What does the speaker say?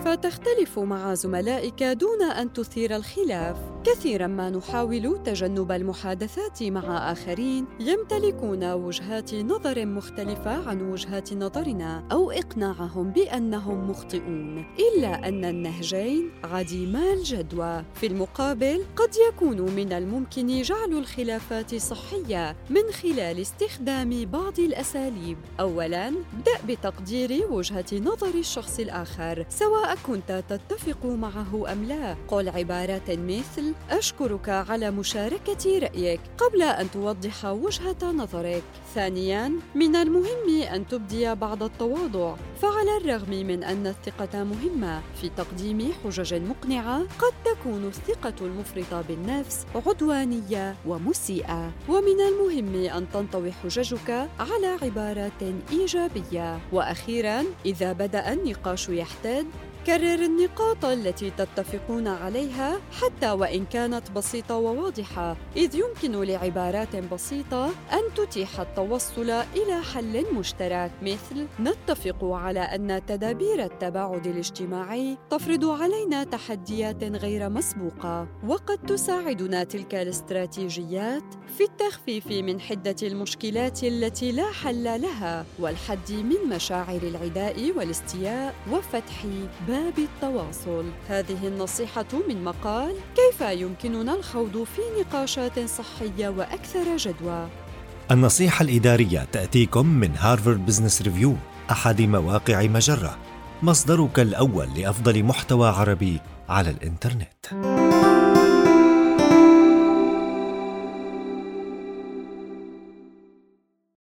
كيف تختلف مع زملائك دون أن تثير الخلاف؟ كثيرا ما نحاول تجنب المحادثات مع آخرين يمتلكون وجهات نظر مختلفة عن وجهات نظرنا أو إقناعهم بأنهم مخطئون، إلا أن النهجين عديما الجدوى. في المقابل، قد يكون من الممكن جعل الخلافات صحية من خلال استخدام بعض الأساليب. أولاً، ابدأ بتقدير وجهة نظر الشخص الآخر، سواء كنت تتفق معه أم لا. قل عبارات مثل أشكرك على مشاركة رأيك قبل أن توضح وجهة نظرك. ثانياً، من المهم أن تبدي بعض التواضع، فعلى الرغم من أن الثقة مهمة في تقديم حجج مقنعة، قد تكون الثقة المفرطة بالنفس عدوانية ومسيئة، ومن المهم أن تنطوي حججك على عبارات إيجابية. وأخيراً، إذا بدأ النقاش يحتد، كرر النقاط التي تتفقون عليها حتى وإن كانت بسيطة وواضحة إذ يمكن لعبارات بسيطة أن تتيح التوصل إلى حل مشترك مثل نتفق على أن تدابير التباعد الاجتماعي تفرض علينا تحديات غير مسبوقة وقد تساعدنا تلك الاستراتيجيات في التخفيف من حدة المشكلات التي لا حل لها والحد من مشاعر العداء والاستياء وفتح باب التواصل. هذه النصيحة من مقال كيف يمكننا الخوض في نقاشات صحية وأكثر جدوى؟ النصيحة الإدارية تأتيكم من هارفارد بزنس ريفيو أحد مواقع مجرة مصدرك الأول لأفضل محتوى عربي على الإنترنت.